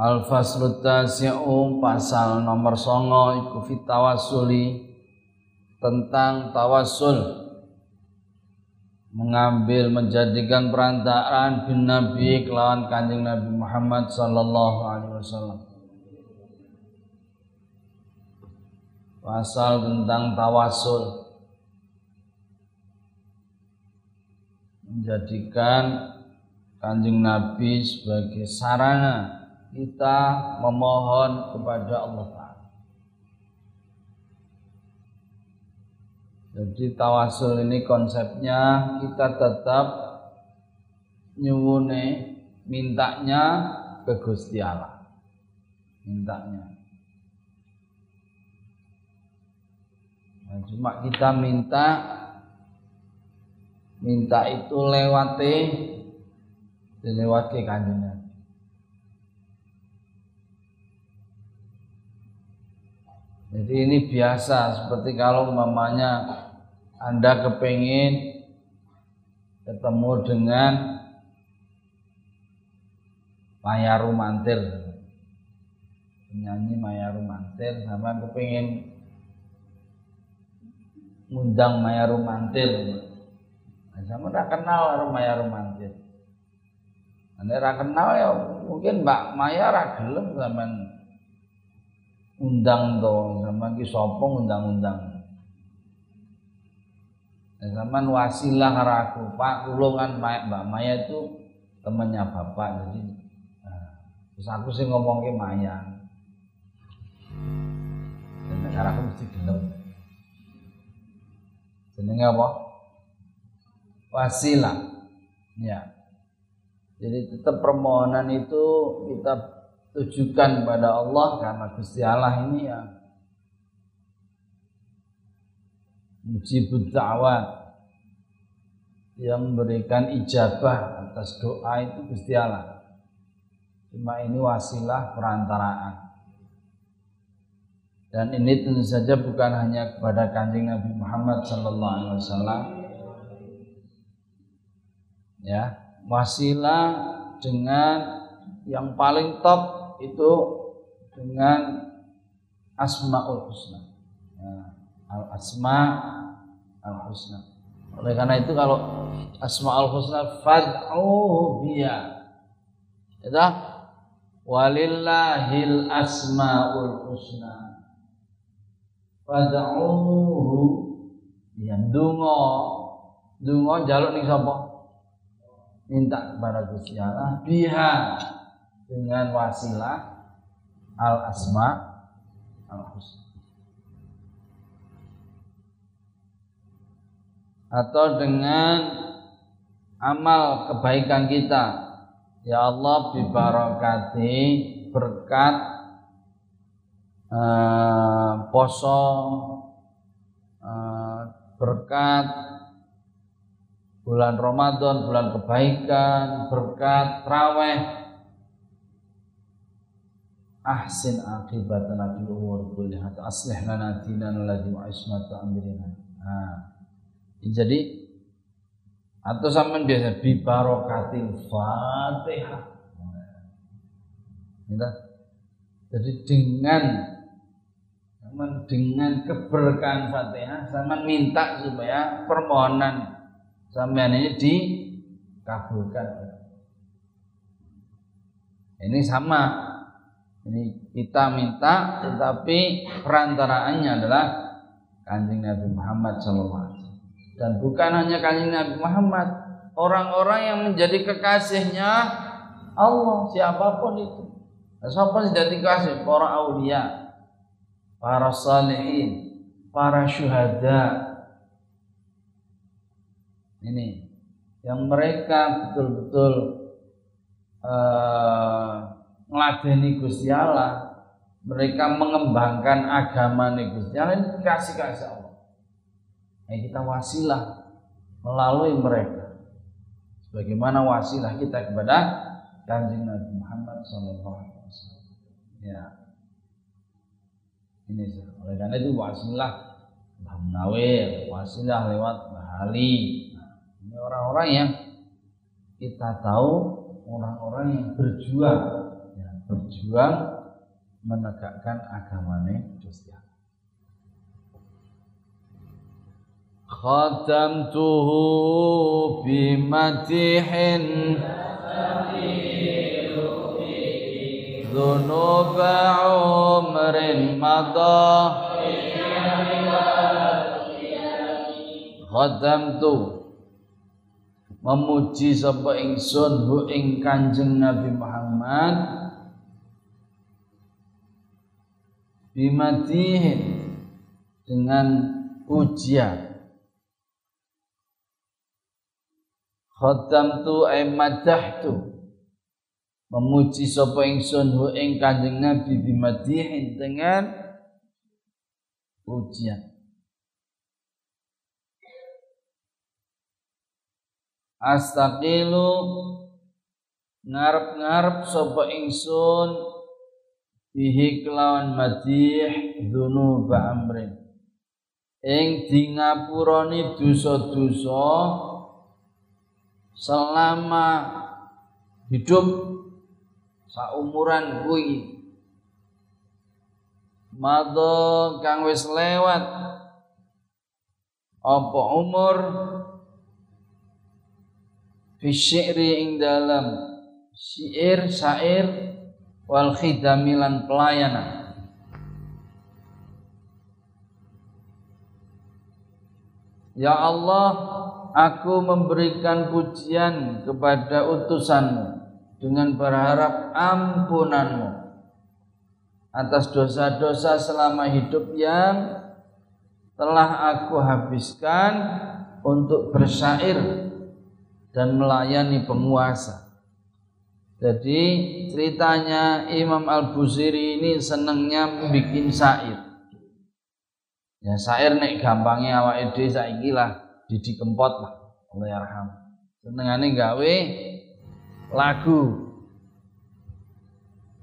Al-Faslu Tasi'u pasal nomor songo iku fitawasuli tentang tawasul mengambil menjadikan perantaraan bin Nabi kelawan kanjeng Nabi Muhammad sallallahu alaihi wasallam. Pasal tentang tawasul menjadikan kanjeng Nabi sebagai sarana kita memohon kepada Allah Ta'ala. Jadi tawasul ini konsepnya kita tetap nyuwune mintanya ke Gusti Allah. Mintanya. Nah, cuma kita minta minta itu lewati dilewati kanjeng Jadi ini biasa seperti kalau umpamanya Anda kepingin ketemu dengan Maya Rumantir. Penyanyi Maya Rumantir sama kepingin ngundang Maya Rumantir. Nah, sama tak kenal Maya Rumantir. Anda tak kenal ya mungkin Mbak Maya ra gelem zaman undang to sama ki sapa undang-undang zaman wasilah raku Pak kulungan Mbak Maya itu temannya Bapak jadi nah, terus aku sih ngomong ke Maya. Dan negara aku mesti gelem. Jenenge apa? Wasilah. Ya. Jadi tetap permohonan itu kita tujukan pada Allah karena Gusti Allah ini ya mujibud da'wat yang memberikan ijabah atas doa itu Gusti Allah. Cuma ini wasilah perantaraan. Dan ini tentu saja bukan hanya kepada kanjeng Nabi Muhammad Sallallahu Alaihi Wasallam. Ya, wasilah dengan yang paling top itu dengan asmaul husna. Ya, al asma al husna. Oleh karena itu kalau asmaul husna fad'uhu biya. Ya walillahil asmaul husna. Fad'uhu ya dungo dungo jaluk ning sapa? Minta kepada Gusti Allah biha dengan wasilah al asma al husna atau dengan amal kebaikan kita. Ya Allah bibarakati berkat eh, poso eh, berkat bulan Ramadan, bulan kebaikan, berkat traweh, ahsin fil umur kulliha aslih lana dinana alladhi wa ismata amrina nah jadi atau sampean biasa bi barokatil fatihah Minta. jadi dengan sama dengan keberkahan Fatihah sama minta supaya permohonan sampean ini dikabulkan. Ini sama ini kita minta tetapi perantaraannya adalah kanjeng Nabi Muhammad SAW. Dan bukan hanya kanjeng Nabi Muhammad, orang-orang yang menjadi kekasihnya Allah siapa pun itu. Siapa jadi kasih? Para aulia, para salihin, para syuhada. Ini yang mereka betul-betul eh, ngeladeni Gusti Allah, mereka mengembangkan agama Gusti Allah ini kasih kasih Allah. Nah, kita wasilah melalui mereka. Bagaimana wasilah kita kepada Kanjeng Nabi Muhammad SAW. Ya. Ini oleh karena itu wasilah Mbah wasilah lewat Bahali. Nah, ini orang-orang yang kita tahu orang-orang yang berjuang berjuang menegakkan agamanya Gusti Allah. Khatamtuhu bimatihin ذنوب عمر مضى Khatamtu memuji sapa ingsun hu ing Kanjeng Nabi Muhammad bimatihin dengan pujian. Khatamtu ay madahtu. Memuji sapa ingsun hu ing Kanjeng Nabi bimatihin dengan pujian. Astaqilu ngarep-ngarep sapa ingsun bihi kelawan madih dzunuba amrin. Ing dingapurani dosa-dosa selama hidup saumuran kuwi. Madha kang wis lewat apa umur? Fi ing dalam. Syair syair wal khidamilan pelayanan Ya Allah aku memberikan pujian kepada utusanmu dengan berharap ampunanmu atas dosa-dosa selama hidup yang telah aku habiskan untuk bersyair dan melayani penguasa. Jadi ceritanya Imam Al-Busiri ini senengnya bikin syair. Ya syair nek gampangnya awak ide saiki lah Didi Kempot lah Allah yarham. Senengane gawe lagu.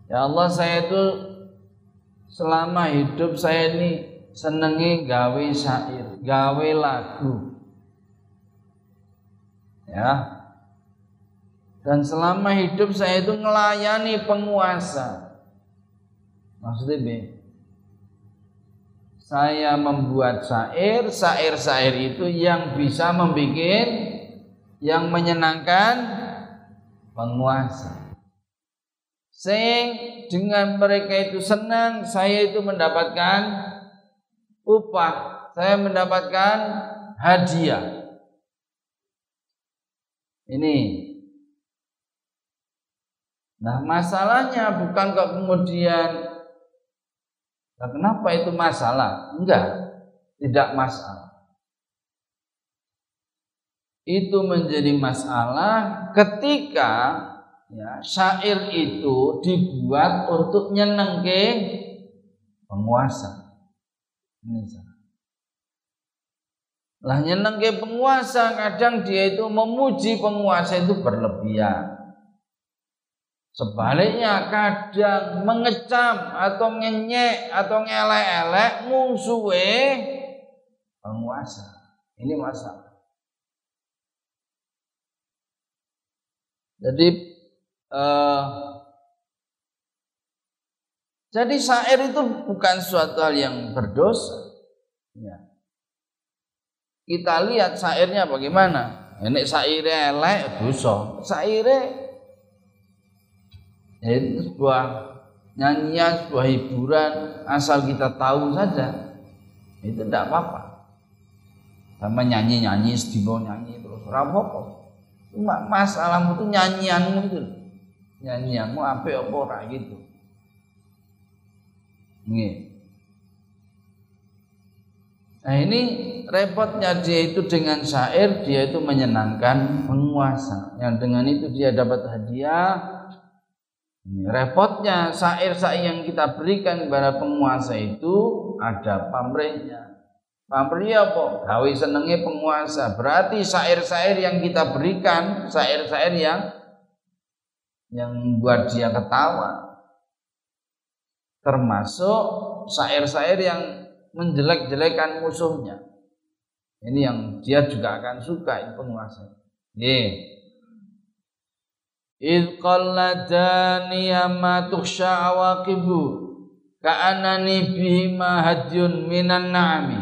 Ya Allah saya itu selama hidup saya ini senengi gawe syair, gawe lagu ya dan selama hidup saya itu melayani penguasa. Maksudnya B saya membuat syair syair-syair itu yang bisa membuat yang menyenangkan penguasa. Sing dengan mereka itu senang saya itu mendapatkan upah saya mendapatkan hadiah. Ini. Nah masalahnya bukan kok kemudian nah, kenapa itu masalah? Enggak, tidak masalah. Itu menjadi masalah ketika ya, syair itu dibuat untuk nyenengke penguasa. Ini lah nyeneng ke penguasa kadang dia itu memuji penguasa itu berlebihan. Sebaliknya kadang mengecam atau ngenyek atau ngelek-elek musuhe penguasa. Ini masalah. Jadi uh, jadi syair itu bukan suatu hal yang berdosa. Ya kita lihat syairnya bagaimana ini syairnya elek dosa syairnya itu sebuah nyanyian sebuah hiburan asal kita tahu saja. Itu tidak apa-apa. Sama nyanyi-nyanyi sedino nyanyi terus apa cuma masalahmu itu nyanyianmu itu nyanyianmu apa apa ora gitu. Nih. Nah ini repotnya dia itu dengan syair dia itu menyenangkan penguasa. Yang dengan itu dia dapat hadiah repotnya sair-sair yang kita berikan kepada penguasa itu ada pamrihnya. Pamrihnya apa? Gawe senengnya penguasa. Berarti sair-sair yang kita berikan, sair-sair yang yang membuat dia ketawa. Termasuk sair-sair yang menjelek-jelekan musuhnya. Ini yang dia juga akan suka penguasa. Yeah. Id qalladani ma tukhsha awaqibu ka'anani bihima hadyun minan na'ami.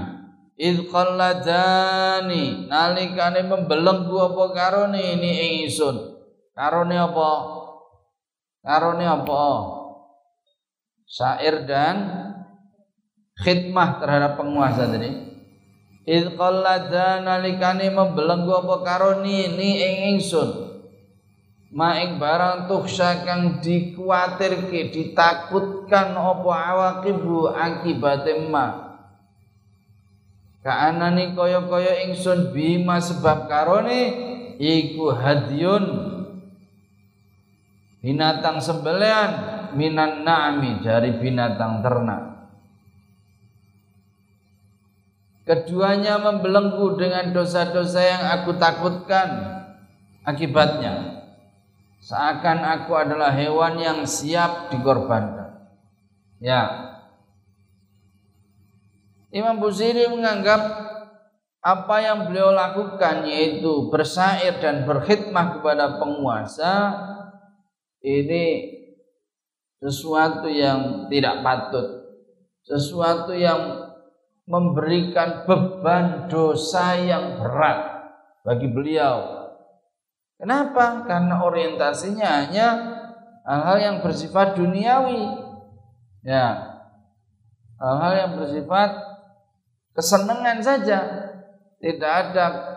Id qalladani nalikane membelenggu apa karone ini ingsun. Karone apa? Karone apa? Syair dan khidmah terhadap penguasa tadi. Id qalladani nalikane membelenggu apa karone ini ingsun maing barang tukhsya kang dikuatirke ditakutkan apa awaqibu akibate ma. Kaanani kaya-kaya ingsun bima sebab karone iku hadyun binatang sembelian minan na'mi dari binatang ternak. Keduanya membelenggu dengan dosa-dosa yang aku takutkan akibatnya seakan aku adalah hewan yang siap dikorbankan. Ya. Imam Busiri menganggap apa yang beliau lakukan yaitu bersair dan berkhidmah kepada penguasa ini sesuatu yang tidak patut, sesuatu yang memberikan beban dosa yang berat bagi beliau Kenapa? Karena orientasinya hanya hal-hal yang bersifat duniawi. Ya. Hal-hal yang bersifat kesenangan saja. Tidak ada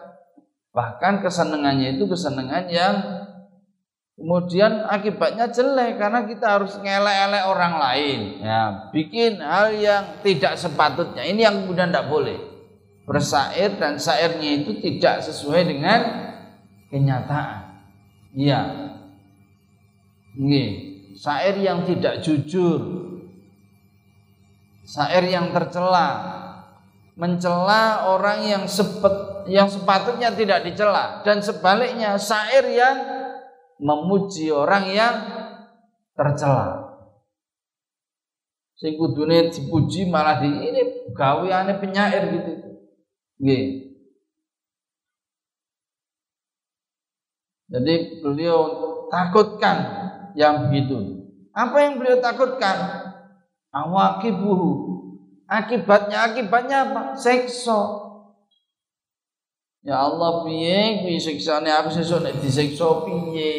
bahkan kesenangannya itu kesenangan yang kemudian akibatnya jelek karena kita harus ngelek-elek orang lain ya bikin hal yang tidak sepatutnya ini yang kemudian tidak boleh bersair dan sairnya itu tidak sesuai dengan kenyataan. Iya. Nggih, syair yang tidak jujur. Syair yang tercela, mencela orang yang sepet, yang sepatutnya tidak dicela dan sebaliknya syair yang memuji orang yang tercela. Sing kudune dipuji malah di ini gaweane penyair gitu. Nggih. Jadi beliau takutkan yang begitu. Apa yang beliau takutkan? Awakibuhu. Akibatnya akibatnya apa? Sekso. Ya Allah piye kuwi siksane aku sesuk nek disiksa piye?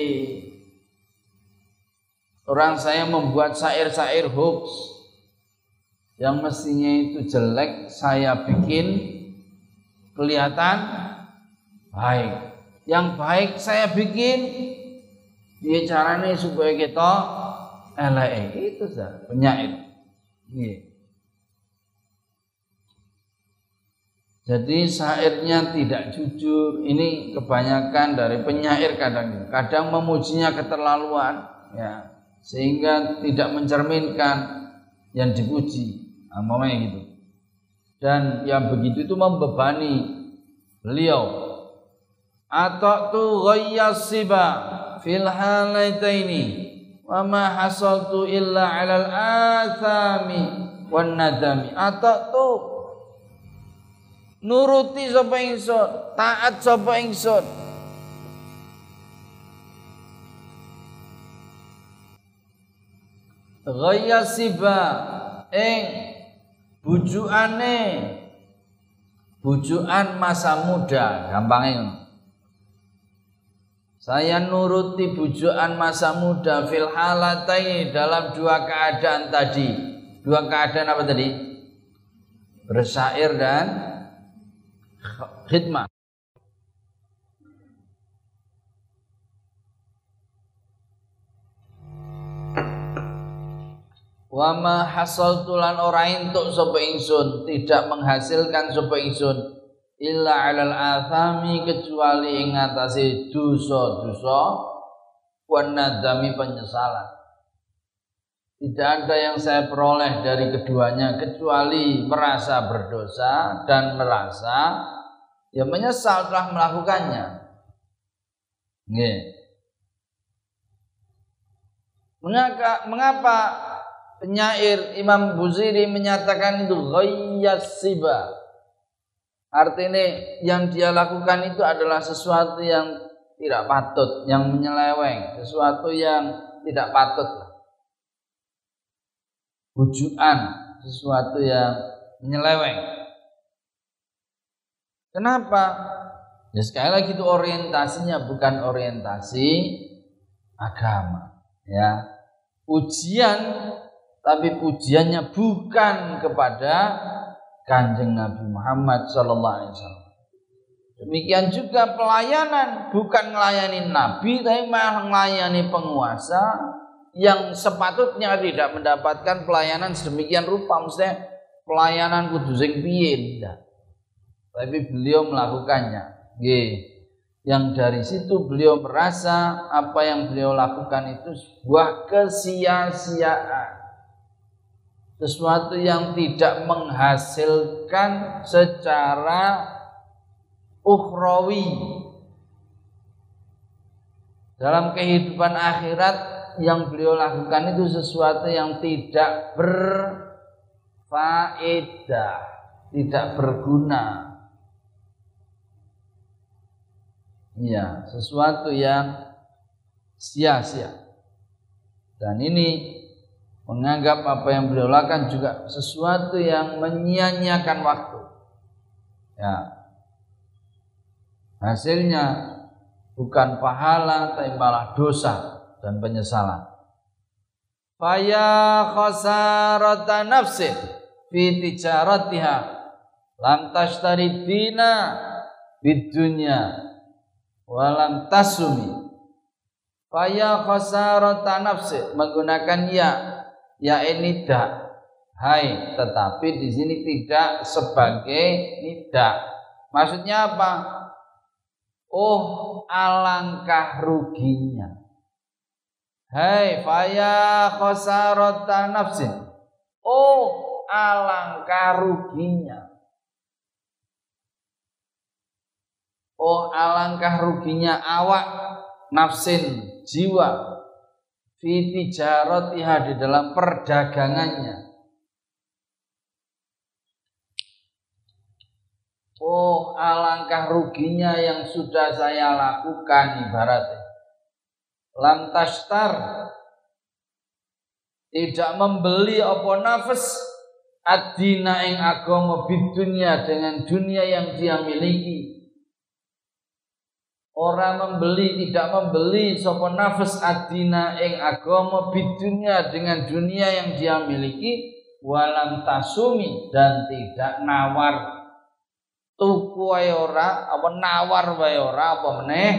Orang saya membuat syair-syair hoax yang mestinya itu jelek saya bikin kelihatan baik yang baik saya bikin dia caranya supaya kita elek itu sah penyakit yeah. Jadi syairnya tidak jujur. Ini kebanyakan dari penyair kadang kadang memujinya keterlaluan ya sehingga tidak mencerminkan yang dipuji. Nah, gitu. Dan yang begitu itu membebani beliau atatu ghayyasiba fil halaitaini wa ma hasaltu illa 'alal athami wan nadami. Atatu nuruti sapa ingsun taat sapa ingsun. Ghayyasiba ing bujukane bujukan masa muda gampangnya saya nuruti bujukan masa muda fil halatai dalam dua keadaan tadi. Dua keadaan apa tadi? Bersair dan khidmah. Wama hasal tulan ora entuk sapa ingsun, tidak menghasilkan sapa ingsun illa alal athami kecuali ing atase dosa-dosa wan nadami penyesalan tidak ada yang saya peroleh dari keduanya kecuali merasa berdosa dan merasa ya menyesal telah melakukannya. Nggih. Mengapa, mengapa penyair Imam Buziri menyatakan itu ghayyas siba? Artinya yang dia lakukan itu adalah sesuatu yang tidak patut, yang menyeleweng, sesuatu yang tidak patut. Bujuan, sesuatu yang menyeleweng. Kenapa? Ya sekali lagi itu orientasinya bukan orientasi agama ya ujian tapi pujiannya bukan kepada kanjeng Nabi Muhammad Sallallahu Alaihi Wasallam. Demikian juga pelayanan bukan melayani Nabi tapi malah melayani penguasa yang sepatutnya tidak mendapatkan pelayanan sedemikian rupa. Maksudnya pelayanan kudu sing piye tapi beliau melakukannya. Nggih. Yang dari situ beliau merasa apa yang beliau lakukan itu sebuah kesia-siaan sesuatu yang tidak menghasilkan secara ukhrawi dalam kehidupan akhirat yang beliau lakukan itu sesuatu yang tidak berfaedah, tidak berguna. ya sesuatu yang sia-sia. Dan ini menganggap apa yang beliau lakukan juga sesuatu yang menyia-nyiakan waktu. Ya. Hasilnya bukan pahala tapi malah dosa dan penyesalan. Faya khasarata nafsin fi tijaratiha lam tashtari dina bid dunya walam tasumi Faya khasarata nafsi menggunakan ya ya ini tidak hai tetapi di sini tidak sebagai tidak maksudnya apa? Oh alangkah ruginya. Hai faya khasarata nafsi oh alangkah ruginya. Oh alangkah ruginya awak nafsin jiwa fi tijaratiha di dalam perdagangannya. Oh alangkah ruginya yang sudah saya lakukan ibaratnya. Lantastar tidak membeli apa nafas adina ing agama bidunya dengan dunia yang dia miliki Orang membeli tidak membeli sopo nafas adina ing agama bidunya dengan dunia yang dia miliki walam tasumi dan tidak nawar. Tuku wae ora apa nawar wae ora apa meneh?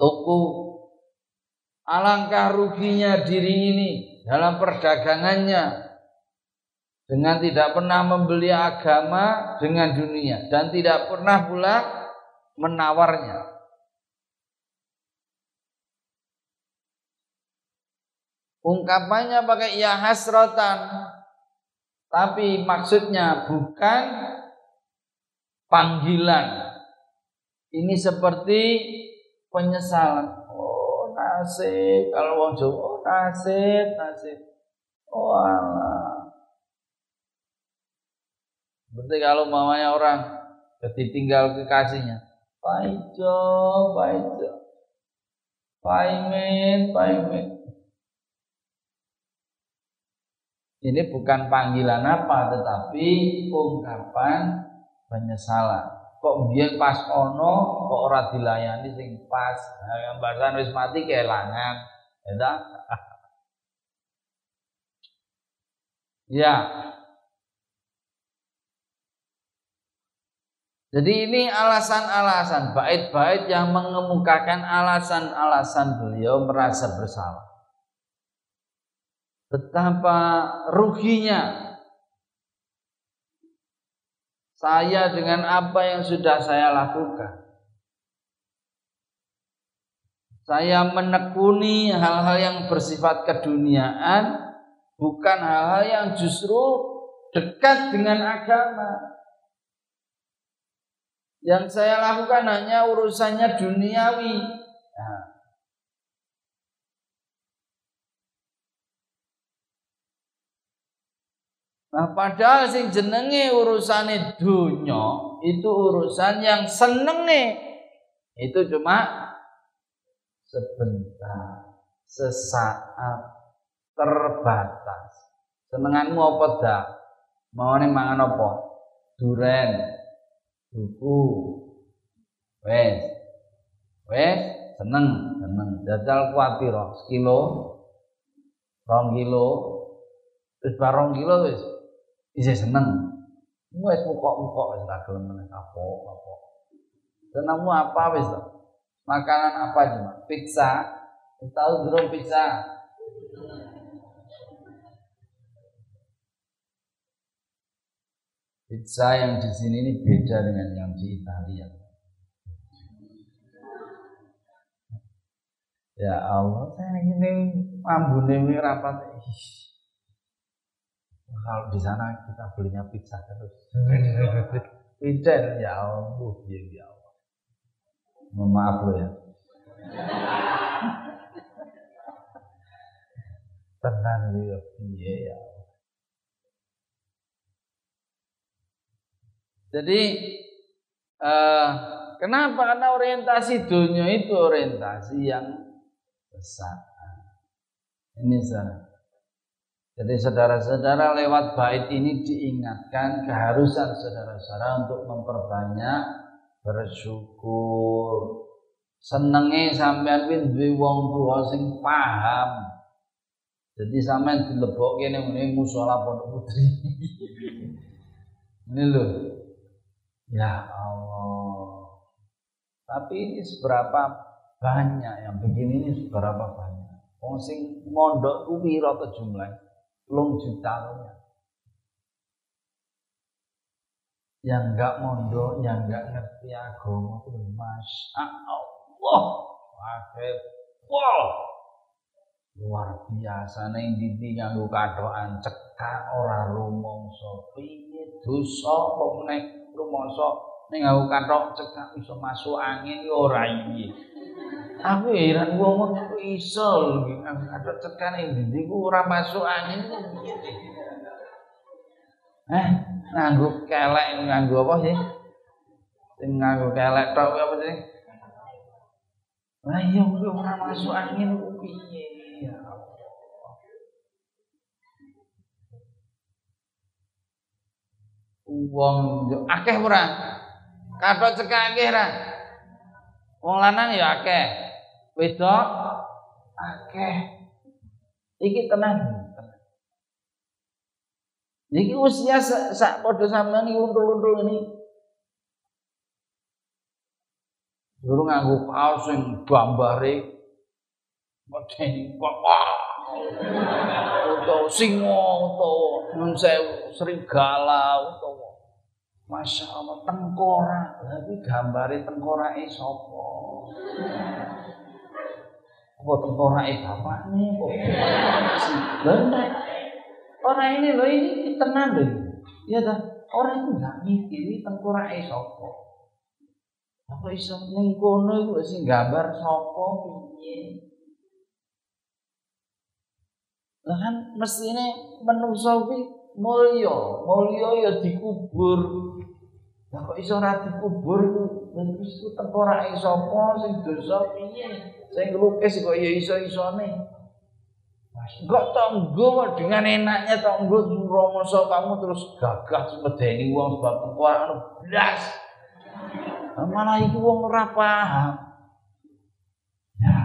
Tuku. Alangkah ruginya diri ini dalam perdagangannya dengan tidak pernah membeli agama dengan dunia dan tidak pernah pula menawarnya Ungkapannya pakai ya hasrotan. Tapi maksudnya bukan panggilan. Ini seperti penyesalan. Oh nasib. Kalau wong Jawa, oh nasib, nasib. Oh Allah. Berarti kalau mamanya orang ditinggal kekasihnya. Paijo, paijo. Paimin, paimin. Ini bukan panggilan apa tetapi ungkapan penyesalan. Kok biar pas ono kok ora dilayani sing pas. Nah, yang bahasa wis mati kehilangan. Ya Ya. Jadi ini alasan-alasan bait-bait yang mengemukakan alasan-alasan beliau merasa bersalah betapa ruginya saya dengan apa yang sudah saya lakukan. Saya menekuni hal-hal yang bersifat keduniaan bukan hal-hal yang justru dekat dengan agama. Yang saya lakukan hanya urusannya duniawi. Nah, Nah, padahal sing jenenge urusane dunya itu urusan yang senenge itu cuma sebentar, sesaat, terbatas. Senenganmu apa dah? Mau nih mangan apa? Duren, buku, wes, wes, seneng, seneng. Jajal kuatir, sekilo, rong kilo, wis barong kilo wis Isi seneng. Wes mukok-mukok wis ra gelem meneh apa-apa. Senengmu apa to? Makanan apa cuma? Pizza. Tahu belum pizza? Pizza yang di sini ini beda dengan yang di Italia. Ya Allah, saya ini ambune rapat. Kalau di sana kita belinya pizza terus. Pizza ya Allah, ya, ya Allah. Mohon maaf lo ya. Tenang ya, iya ya. Jadi uh, kenapa? Karena orientasi dunia itu orientasi yang besar. Ini sana. Jadi saudara-saudara lewat bait ini diingatkan keharusan saudara-saudara untuk memperbanyak bersyukur. Senenge sampean kuwi duwe wong tuwa sing paham. Jadi sampean dilebokke ning ngene musala pondok putri. ini loh. Ya Allah. Tapi ini seberapa banyak yang begini ini seberapa banyak. Wong sing mondok kuwi pira jumlahnya? Belum juta yang enggak mondok, yang enggak ngerti agama itu masya Allah, akhir wow, luar biasa neng dindi nganggo katokan cekak ora rumangsa. Piye dosa kok meneh rumangsa? Ning nganggo katok cekak iso masuk angin ora iki Aku heran wong wong iku iso ada cekan ing ndi ku ora masuk angin ku Eh, nganggo kelek nganggo apa sih? Sing nganggo kelek tok apa sih? Lah iya kuwi ora masuk angin ku piye ya Wong akeh ora? Kathok cekak akeh ora? Wong lanang ya akeh wedok akeh. Iki tenang. Niki usia sak sa, padha sampean iki untul-untul ini. Guru nganggo kaos sing gambare medeni kok utawa singa utawa nun sewu serigala utawa Masya Allah tengkorak, tapi gambare tengkorake sapa? Kok tengkorake bapaknya kok. Benar. Orang ini loh ini tenang loh. Ya dah, orang itu nggak mikir ini tengkorake sapa. Apa iso ning kono iku gambar sapa piye? Lah kan mestine menungso kuwi mulya, mulya ya dikubur. Lah kok iso ora dikubur terus ku tengkorake sapa sing dosa piye? Saya ngelukis kok ya iso-isone. Enggak tanggo dengan enaknya tanggo romoso kamu terus gagah medeni wong sebab kekuatan blas. Malah iku wong ora paham. Ya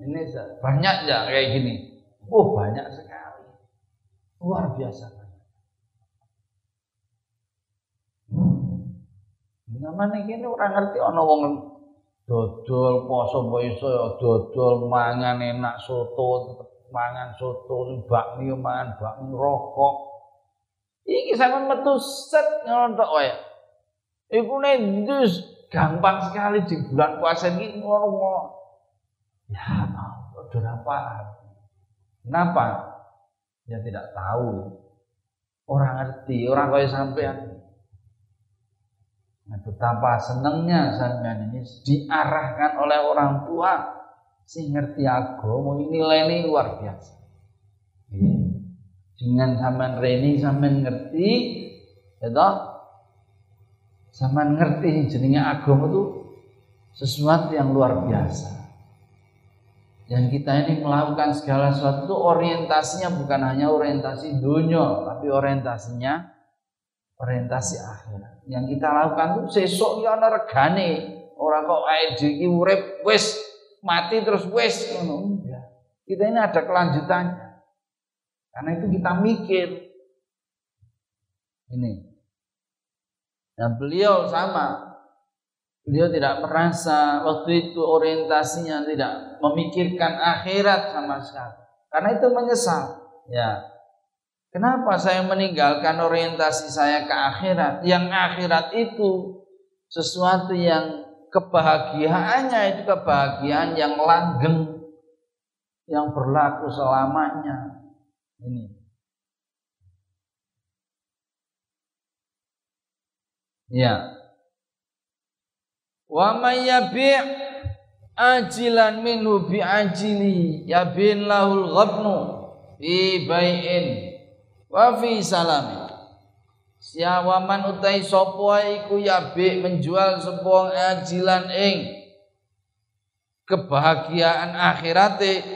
Ini banyak ya kayak gini. Oh banyak sekali. Luar biasa. Namane kene ora ngerti ana wong dodol poso apa iso ya dodol mangan enak soto, mangan soto bakmi mangan bakmi rokok. Iki sampean metu set ngono tok wae. Iku dus gampang sekali di bulan puasa iki ngono. Ya, udah apa? Kenapa? Ya tidak tahu. Orang ngerti, orang kaya sampean. Nah, betapa senangnya sampean ini diarahkan oleh orang tua si ngerti agama ini nilai luar biasa. Iya. Dengan sampean reni sampean ngerti, ya? Sampean ngerti jenenge agama itu sesuatu yang luar biasa. Dan kita ini melakukan segala sesuatu itu orientasinya bukan hanya orientasi dunia, tapi orientasinya orientasi akhirat. Yang kita lakukan itu sesok ya ana regane, ora kok ae iki urip wis mati terus wis ngono. Kita ini ada kelanjutannya. Karena itu kita mikir. Ini. Dan beliau sama Beliau tidak merasa waktu itu orientasinya tidak memikirkan akhirat sama sekali. Karena itu menyesal. Ya. Kenapa saya meninggalkan orientasi saya ke akhirat? Yang akhirat itu sesuatu yang kebahagiaannya itu kebahagiaan yang langgeng yang berlaku selamanya. Ini. Ya. Wa may yabi' ajilan minhu bi ajili yabin lahul ghabnu fi bai'in wa fi salami. Siawaman utai sapa iku yabi menjual sapa ajilan ing kebahagiaan akhirate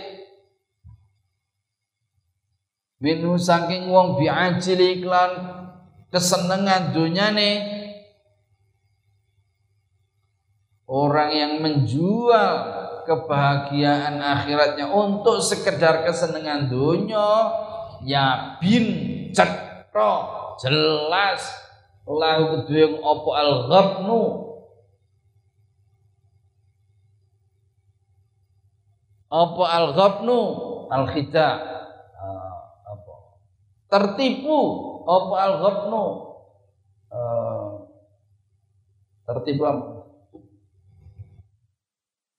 minhu saking wong biajili iklan kesenengan dunyane Orang yang menjual kebahagiaan akhiratnya untuk sekedar kesenangan dunia ya bin cetro jelas. Lahu keduyung opo al ghabnu opo al ghabnu al khida uh, tertipu opo al ghabnu tertipu apa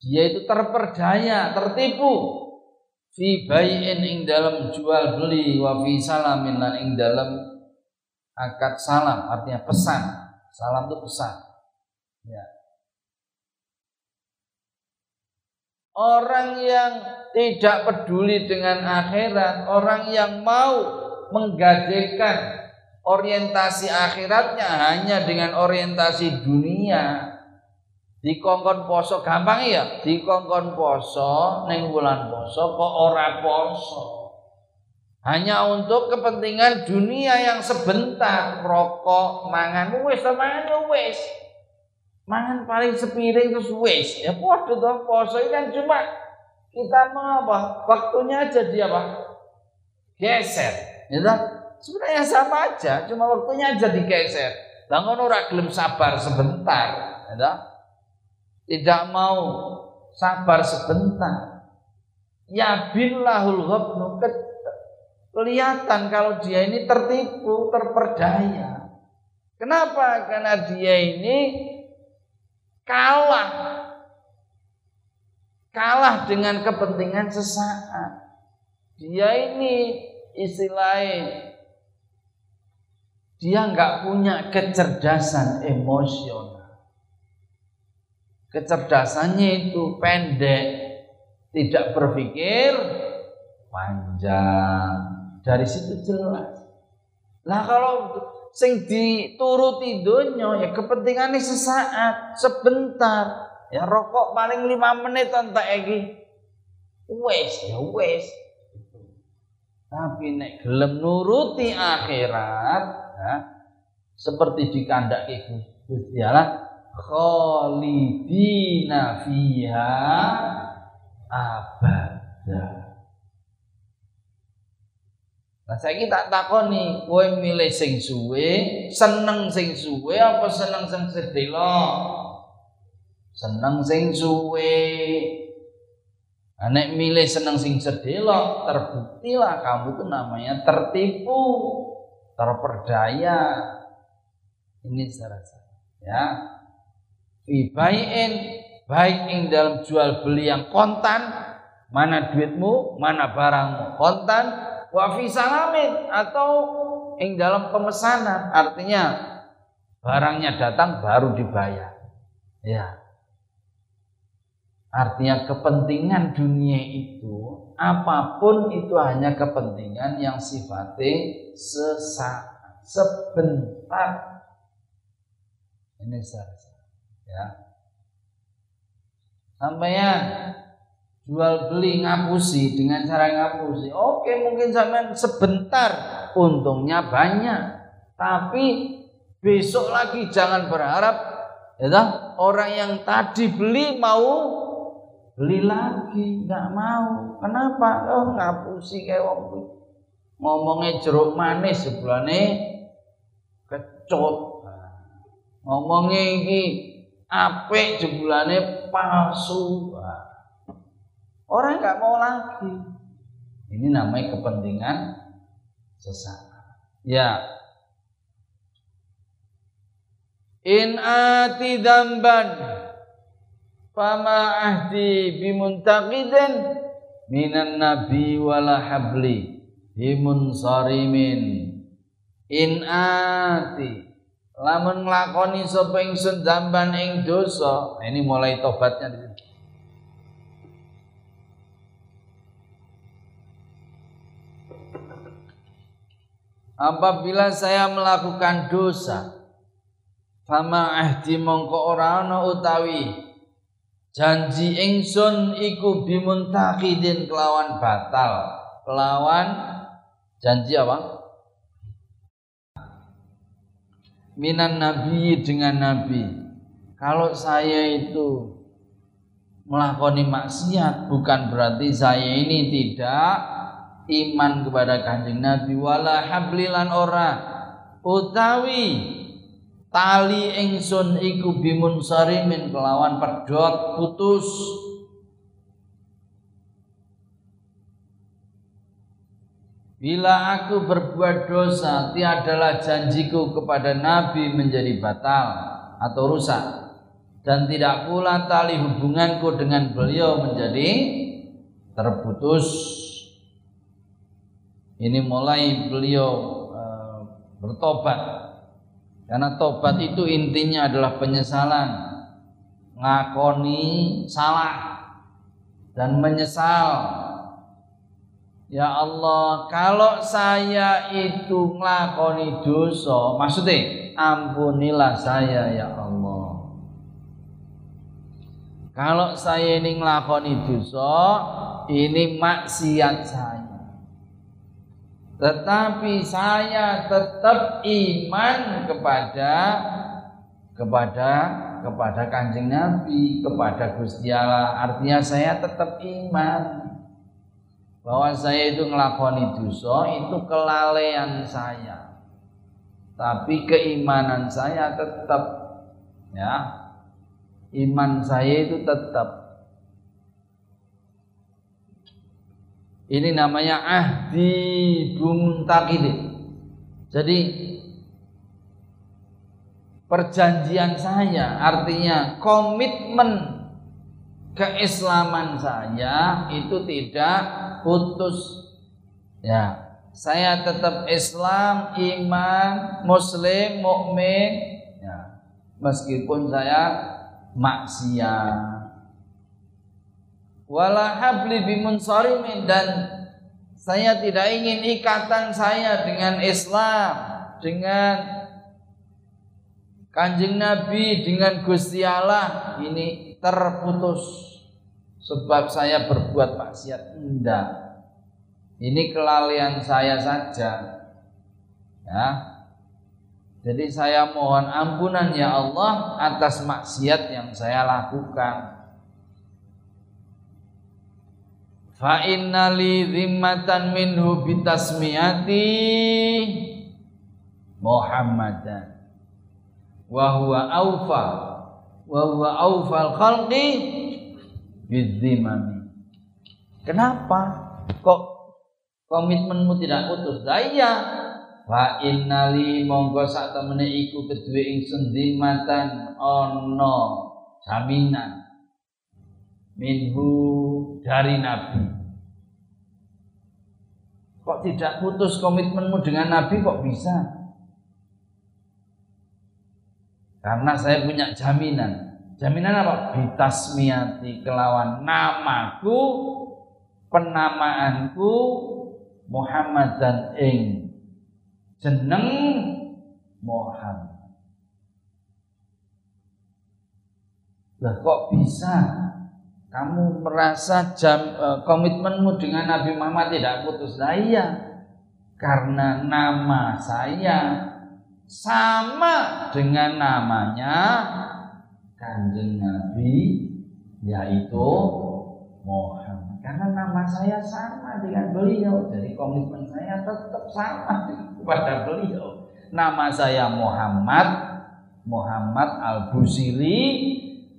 dia itu terperdaya, tertipu fi bai'in ing dalam jual beli wa fi salamin lan ing dalam akad salam artinya pesan. Salam itu pesan. Ya. Orang yang tidak peduli dengan akhirat, orang yang mau menggadekan orientasi akhiratnya hanya dengan orientasi dunia, dikongkon poso gampang ya dikongkon poso neng bulan poso kok ora poso? Hanya untuk kepentingan dunia yang sebentar. Rokok mangan wis mangan ya wis. Mangan paling sepiring terus wis. Ya podo tuh poso ini kan cuma kita mau apa? Waktunya aja dia apa? Geser. Ya sebenarnya sama aja cuma waktunya aja digeser. Bangun ora gelem sabar sebentar. Ya tidak mau sabar sebentar. Ya billahul ghabnu kelihatan kalau dia ini tertipu, terperdaya. Kenapa? Karena dia ini kalah. Kalah dengan kepentingan sesaat. Dia ini istilahnya dia nggak punya kecerdasan emosional. Kecerdasannya itu pendek, tidak berpikir panjang. Dari situ jelas. Nah kalau sing dituruti dunia ya kepentingannya sesaat, sebentar. Ya rokok paling lima menit entek iki. Wes ya wes. Tapi nek gelem nuruti akhirat, ya, seperti di kandak Gusti Allah, khalidina fiha abada. Nah saya tak takoni, kowe milih sing suwe, seneng sing suwe apa seneng sing sedelo? Seneng sing suwe. Nek milih seneng sing sedelo, terbuktilah kamu itu namanya tertipu, terperdaya. Ini secara ya fi bai'in baik ing dalam jual beli yang kontan mana duitmu mana barangmu kontan wa fi salamin atau ing dalam pemesanan artinya barangnya datang baru dibayar. Ya. Artinya kepentingan dunia itu apa pun itu hanya kepentingan yang sifatnya sesaat sebentar. Ini saya ya. Sampean jual beli ngapusi dengan cara ngapusi. Oke mungkin sampean sebentar untungnya banyak. Tapi besok lagi jangan berharap ya orang yang tadi beli mau beli lagi nggak mau. Kenapa? Oh ngapusi kayak wong ngomongnya jeruk manis sebelane kecut. Ngomongnya ini apik jebulane palsu. Orang nggak mau lagi. Ini namanya kepentingan sesaat ya. In ati damban fama ahdi bimuntaqidin minan nabi wala habli bimunsarimin. In ati lamun nglakoni sapa ingsun dzamban ing dosa. Nah, ini mulai tobatnya di sini. Apabila saya melakukan dosa fama ahdi mongko ora ana utawi janji ingsun iku bimuntakidin kelawan batal. Kelawan janji apa minan nabi dengan nabi. Kalau saya itu melakoni maksiat bukan berarti saya ini tidak iman kepada kanjeng Nabi. Wala hablilan ora. Utawi tali ingsun iku bimun sarimin kelawan pedot putus Bila aku berbuat dosa, tiadalah janjiku kepada Nabi menjadi batal atau rusak. Dan tidak pula tali hubunganku dengan beliau menjadi terputus. Ini mulai beliau e, bertobat. Karena tobat itu intinya adalah penyesalan. Ngakoni salah dan menyesal Ya Allah, kalau saya itu nglakoni dosa, maksudnya ampunilah saya ya Allah. Kalau saya ini nglakoni dosa, ini maksiat saya. Tetapi saya tetap iman kepada kepada kepada Kanjeng Nabi, kepada Gusti Allah. Artinya saya tetap iman bahwa saya itu ngelakoni dosa itu kelalaian saya. Tapi keimanan saya tetap ya. Iman saya itu tetap. Ini namanya ahdi bumtakidin jadi perjanjian saya artinya komitmen keislaman saya itu tidak putus ya saya tetap Islam iman muslim mukmin. Ya meskipun saya maksiat. Wala habli bimunsarimin dan saya tidak ingin ikatan saya dengan Islam dengan Kanjeng Nabi dengan Gusti Allah. Ini terputus sebab saya berbuat maksiat enggak. Ini kelalaian saya saja. Ya. Jadi saya mohon ampunan ya Allah atas maksiat yang saya lakukan. Fa innali zimmatan minhu bitasmiyati Muhammadan. Wa huwa aufa wa huwa aufal khalqi bidzimami. Kenapa? Kok komitmenmu tidak putus? Lah iya. Fa innali monggo sak temene iku kedue ingsun ana jaminan minhu dari Nabi. Kok tidak putus komitmenmu dengan Nabi kok bisa? Karena saya punya jaminan. Jaminan apa? Bitasmiati kelawan namaku, penamaanku Muhammad dan ing jeneng Muhammad. Lah kok bisa kamu merasa jam e, komitmenmu dengan Nabi Muhammad tidak putus? Iya, karena nama saya sama dengan namanya kanjeng Nabi yaitu Muhammad. Karena nama saya sama dengan beliau, jadi komitmen saya tetap sama kepada beliau. Nama saya Muhammad, Muhammad Al Busiri,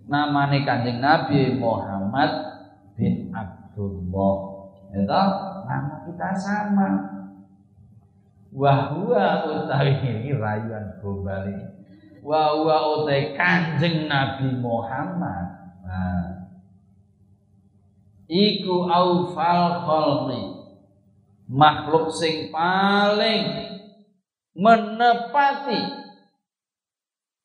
namanya kanjeng Nabi Muhammad bin Abdullah itu nama kita sama wahwa utawi ini rayuan gombali wahwa utawi kanjeng Nabi Muhammad. Nah, iku aufal khalqi. Makhluk sing paling menepati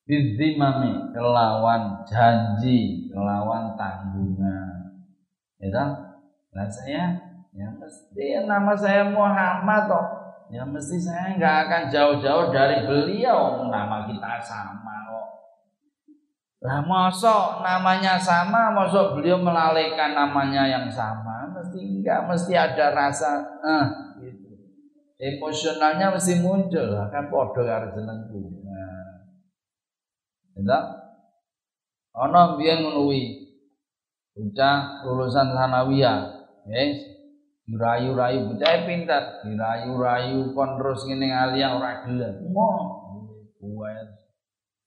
bizimami kelawan janji kelawan tanggungan. Ya nah saya ya mesti nama saya Muhammad toh ya mesti saya nggak akan jauh-jauh dari beliau nama kita sama kok lah mosok namanya sama mosok beliau melalaikan namanya yang sama mesti enggak mesti ada rasa eh gitu emosionalnya mesti muncul kan podo karo jenengku Ya. Ana biyen ngono kuwi. Lulusan sanawiyah, yes. Dirayu-rayu bocah pintar, dirayu-rayu kon terus ngene alia ora gelem. Mo, kuwe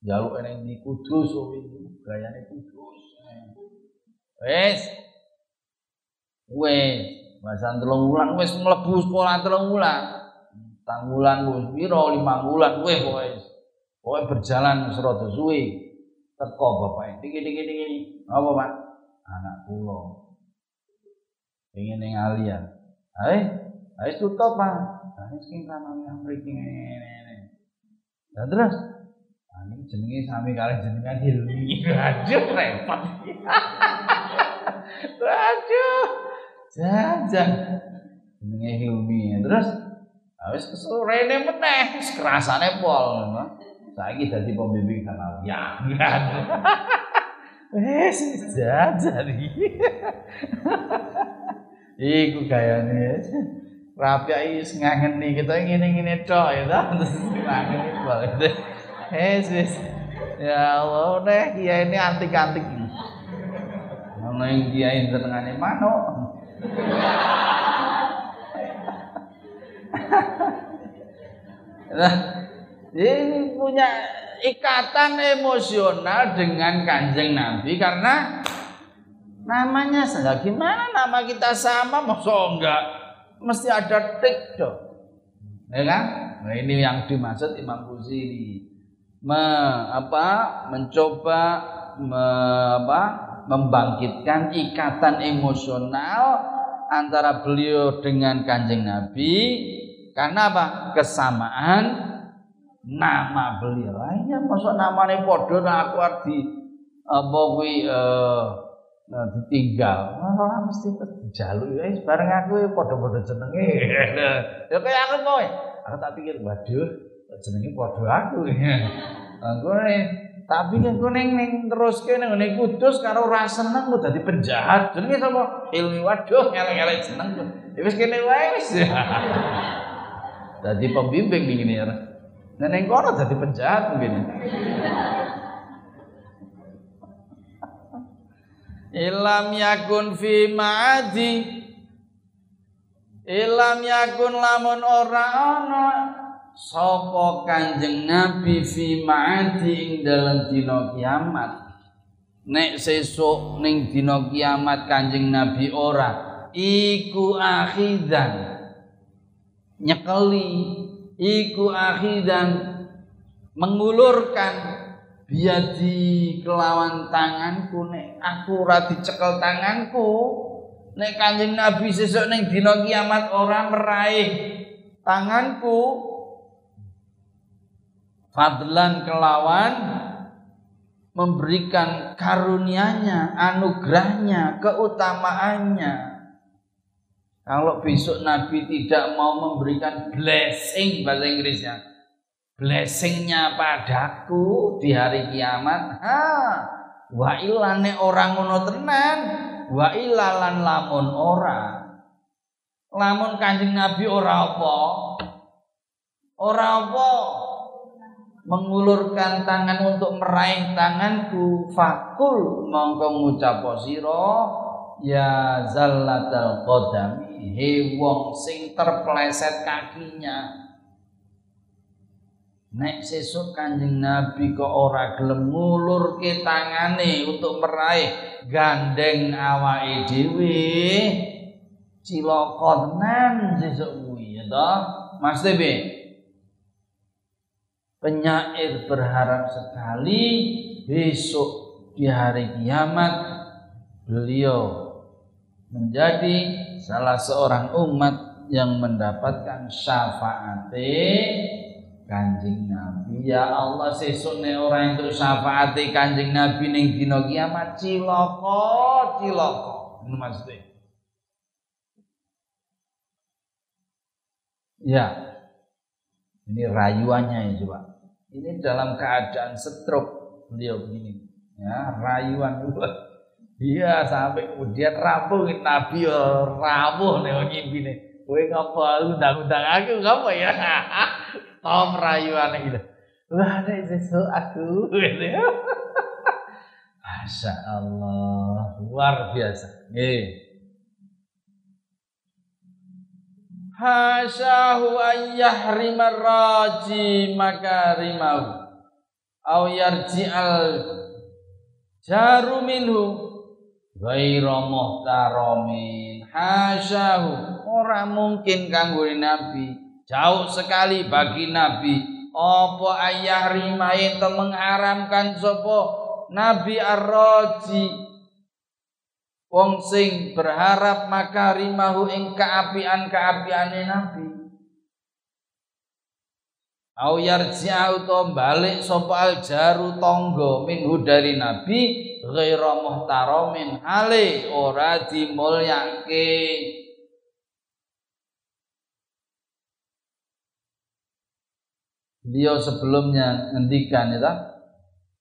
jaluk eneng di Kudus kuwi gayane Kudus. Wes. Wes, bahasan telung wulan wis mlebu sekolah telung wulan. Tang wulan wis pira 5 wulan wis wis. Pokoknya berjalan serata suwi. Teko bapak ini, diki diki diki. Apa pak? Anak pulau. Pengen yang alia. Hai, hai tutup pak. Hai sing kanane mriki ngene. Dan terus ini jenenge sami kali jenengan Hilmi. Aduh repot. Aduh. Jajan. Jenenge Hilmi. Terus Wis kesorene meneh, kerasane pol. Saiki dadi pembimbing Ya, Wes jajan. Iku gayane. Rapi iki ngangeni kita ngene-ngene tok ya ta. Ngangeni. Wes wes. Ya Allah, nih kiai ini antik-antik. Ono yang kiai senengane manuk. Nah, ini punya ikatan emosional dengan kanjeng Nabi karena namanya saja gimana nama kita sama? Masa enggak? Mesti ada tik dong ya kan? Nah, ini yang dimaksud Imam Buziri me, apa mencoba me, apa membangkitkan ikatan emosional antara beliau dengan kanjeng Nabi. Karena apa? Kesamaan nama beliau. Akhirnya masuk namanya podo nah aku arti apa kuwi eh ditinggal. Ora mesti jalu ya bareng aku ya padha-padha jenenge. ya kayak aku kowe. Aku tak pikir waduh jenenge padha aku. Aku nih tapi kan gue neng neng terus ke neng neng kudus karo rasa seneng gue dadi penjahat jenenge sapa ilmi waduh ngeleng-ngeleng seneng ya wis kene wae wis dadi pembimbing ngene ya Nah, neng kono jadi penjahat mungkin. Ilam yakun fi ma'adi. Ilam yakun lamun ora ana. Sapa Kanjeng Nabi fi ma'adi ing dalam dina kiamat. Nek sesuk ning dina kiamat Kanjeng Nabi ora iku akhidan. Nyekeli iku akhidan. Mengulurkan biadi kelawan tanganku nek aku ora dicekel tanganku nek Kanjeng Nabi sesuk ning dina kiamat ora meraih tanganku fadlan kelawan memberikan karunianya, anugerahnya, keutamaannya. Kalau besok Nabi tidak mau memberikan blessing bahasa Inggrisnya, blessingnya padaku di hari kiamat, ha, wa ilane orang ngono tenan, wa ilalan lamun ora. Lamun Kanjeng Nabi ora apa? Ora apa? mengulurkan tangan untuk meraih tanganku fakul mongko ngucap sira ya zallatal qadami he wong sing terpleset kakinya nek sesuk kanjeng nabi kok ora gelem ngulurke tangane untuk meraih gandeng awake dhewe cilaka tenan sesuk kuwi ya toh? Mas Tebe penyair berharap sekali besok di hari kiamat beliau menjadi salah seorang umat yang mendapatkan syafaat kanjeng Nabi. Ya Allah sesuk nek ora entuk syafaat kanjeng Nabi ning dina kiamat. Cilaka cilaka. Maksudnya? Ya. Ini rayuannya ya coba. Ini dalam keadaan stroke. Beliau begini. Ya rayuan. Dua iya sampai kemudian rapuh nabi ya rapuh nih nih. Kowe ngapa? Undang-undang aku ngapa ya tom rayuan gitu. Wah nek sesuk aku. Masya Allah luar biasa. Nih hasyahu an yahrimar raji makarimahu au yarji'al jaru minhu. Ghaira muhtaramin. Hasyahu ora mungkin kanggo nabi jauh sekali bagi nabi. Apa ayah rimain mengharamkan sapa nabi ar-raji. Wong sing berharap maka rimahu ing kaapian-kaapiane nabi. Au yarji'u to balik sapa al jaru tangga minhu dari nabi ghaira muhtaramin hale ora dimulyake Beliau sebelumnya ngendikan ya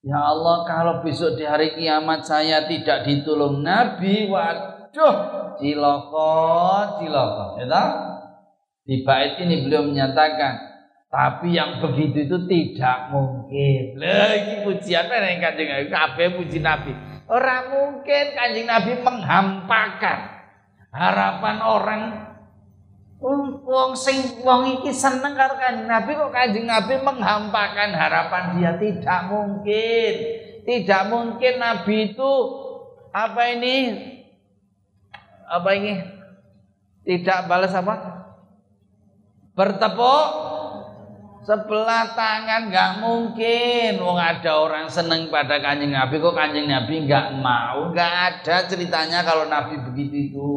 Ya Allah kalau besok di hari kiamat saya tidak ditolong Nabi Waduh Ciloko Ciloko Ya Di bait ini beliau menyatakan tapi yang begitu itu tidak mungkin. Lagi pujian yang kanjeng Nabi? Puji Nabi. Orang mungkin kanjeng Nabi menghampakan harapan orang Wong sing wong iki seneng karo Nabi kok Kanjeng Nabi menghampakan harapan dia tidak mungkin. Tidak mungkin Nabi itu apa ini? Apa ini? Tidak balas apa? Bertepuk sebelah tangan nggak mungkin. Wong ada orang seneng pada Kanjeng Nabi kok Kanjeng Nabi nggak mau. Nggak ada ceritanya kalau Nabi begitu itu.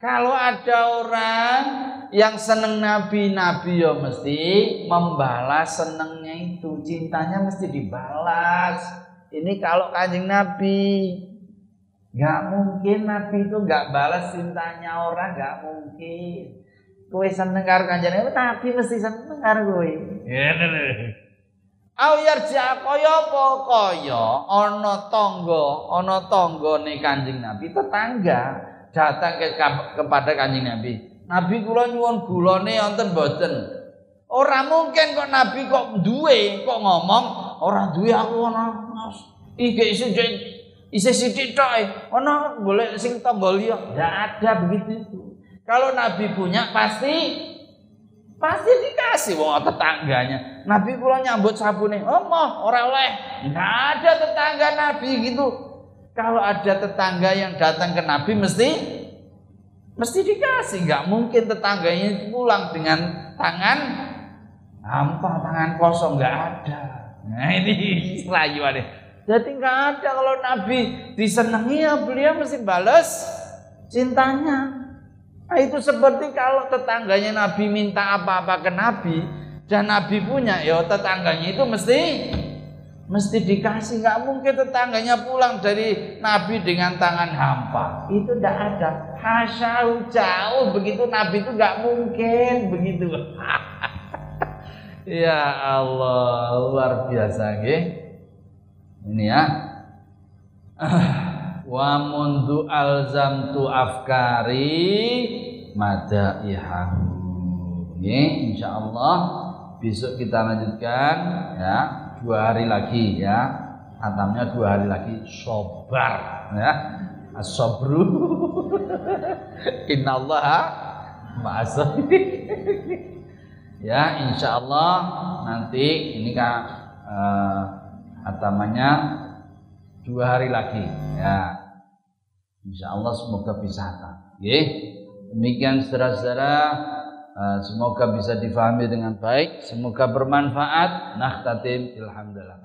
Kalau ada orang yang seneng Nabi, Nabi ya mesti membalas senengnya itu, cintanya mesti dibalas. Ini kalau kanjeng Nabi, nggak mungkin Nabi itu nggak balas cintanya orang, nggak mungkin. Kue seneng karo kanjeng Nabi, Nabi mesti seneng karo kowe. Au yarja kaya apa kaya ana tangga, ana tanggane Kanjeng Nabi tetangga datang ke, kepada kanjeng Nabi. Nabi kula nyuwun gulane wonten mboten. Ora mungkin kok Nabi kok duwe kok ngomong ora duwe aku ana. Iki isih isih sithik tok e. Ana boleh sing tombol liya. Enggak ada begitu itu. Kalau Nabi punya pasti pasti dikasih wong tetangganya. Nabi kula nyambut sabune, "Oh, ora oleh." Enggak ada tetangga Nabi gitu. Kalau ada tetangga yang datang ke Nabi mesti mesti dikasih. Nggak mungkin tetangganya pulang dengan tangan hampa, tangan kosong. Nggak ada. Nah ini ada. Jadi nggak ada kalau Nabi disenangi ya beliau mesti balas cintanya. Nah, itu seperti kalau tetangganya Nabi minta apa-apa ke Nabi dan Nabi punya, ya tetangganya itu mesti mesti dikasih. Nggak mungkin tetangganya pulang dari Nabi dengan tangan hampa. Itu tidak ada. Hasya jauh begitu Nabi itu nggak mungkin begitu. ya Allah luar biasa, gih. Ini ya. Wa mundu alzamtu afkari madaihahu. Ini insyaallah besok kita lanjutkan ya dua hari lagi ya. Hatamnya dua hari lagi. Sobar ya. Asobru innallaha ma'asabir ya insyaallah nanti ini kan uh, hatamannya dua hari lagi ya. Insyaallah semoga bisa hatam demikian saudara-saudara semoga bisa difahami dengan baik semoga bermanfaat. Nah tatim alhamdulillah